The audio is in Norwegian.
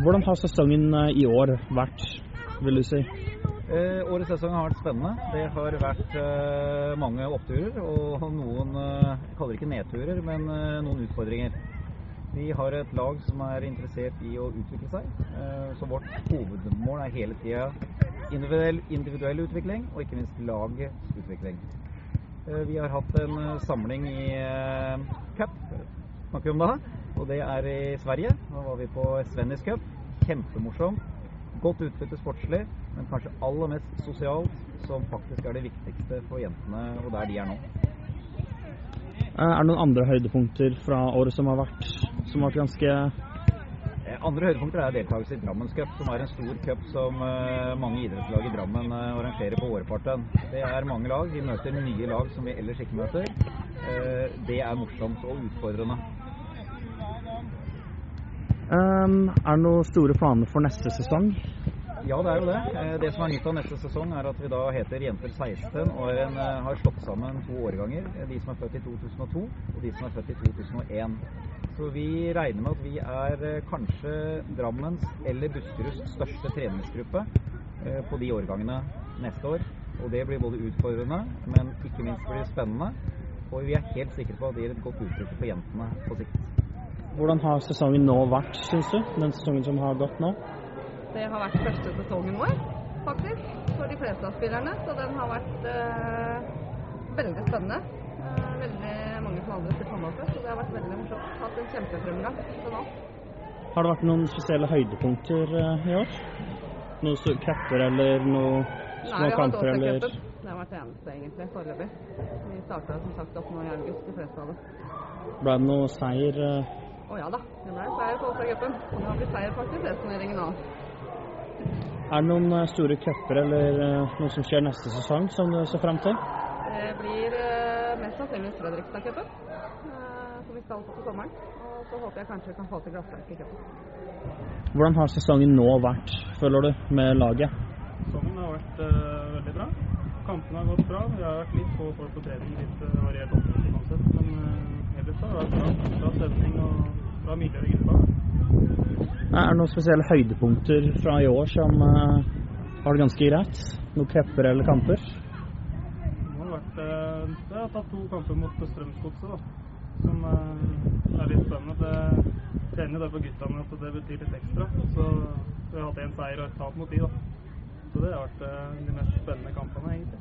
Hvordan har sesongen eh, i år vært, vil du si? Eh, årets sesong har vært spennende. Det har vært eh, mange oppturer og noen eh, jeg kaller det ikke nedturer, men eh, noen utfordringer. Vi har et lag som er interessert i å utvikle seg. Eh, så vårt hovedmål er hele tida individuell, individuell utvikling, og ikke minst lagets utvikling. Eh, vi har hatt en samling i eh, cup, snakker vi om da, og det er i Sverige. Nå var vi på Svennis Cup. Kjempemorsomt. Godt utbytte sportslig, men kanskje aller mest sosialt, som faktisk er det viktigste for jentene og der de er nå. Eh, Er det noen andre høydepunkter fra året som har vært, som har vært ganske Eh, Andre høydepunkter er deltakelse i Drammens Cup, som er en stor cup som eh, mange idrettslag i Drammen arrangerer på åreparten. Det er mange lag. Vi møter nye lag som vi ellers ikke møter. Det er morsomt og utfordrende. Um, Er det noen store planer for neste sesong? Ja, det er jo det. Eh, Det som er nytt av neste sesong, er at vi da heter Jenter 16 og en, eh, har slått sammen to årganger. eh, De som er født i 2002 og de som er født i 2001. Så vi regner med at vi er kanskje Drammens eller Buskeruds største treningsgruppe på de årgangene neste år. Og det blir både utfordrende, men ikke minst blir det spennende. Og vi er helt sikre på at det gir et godt uttrykk for jentene på sikt. Hvordan har sesongen nå vært, syns du? Den sesongen som har gått nå? Det har vært første sesongen vår, faktisk, for de fleste av spillerne. Så den har vært eh, veldig spennende. Eh, veldig mange som aldri har spilt håndball før, så det har vært veldig morsomt. Hatt en kjempefremgang til nå. Har det vært noen spesielle høydepunkter eh, i år? Noen cuper eller noen små Nei, kamper eller Det har vært det eneste, egentlig, foreløpig. Vi starta som sagt opp nå i august, de fleste av oss. ble det noe seier? eh? Å ja da, det er seier på Åsa-cupen. Hun har blitt seier på aktivitetsturneringen òg. Er det noen eh, store cuper eller eh, noe som skjer neste sesong som du ser frem til? Det blir eh, mest sannsynligvis Fredrikstad-cupen, eh, som vi skal på til sommeren. Og så håper jeg kanskje vi kan få til Glassverket-cupen. Hvordan har sesongen nå vært, føler du, med laget? Sesongen har vært uh, veldig bra. Kampene har gått bra. Vi har vært litt få folk på trening, litt uh, variert oppmøte Er det noen spesielle høydepunkter fra i år som uh, har det ganske greit? Noen cuper eller kamper? Det har vært uh, Jeg har tatt to kamper mot Strømsgodset. Som uh, er litt spennende. Det kjenner det på guttene at det betyr litt ekstra. Så vi har hatt én seier og et tap mot de, da. Så det har vært eh, de mest spennende kampene, egentlig.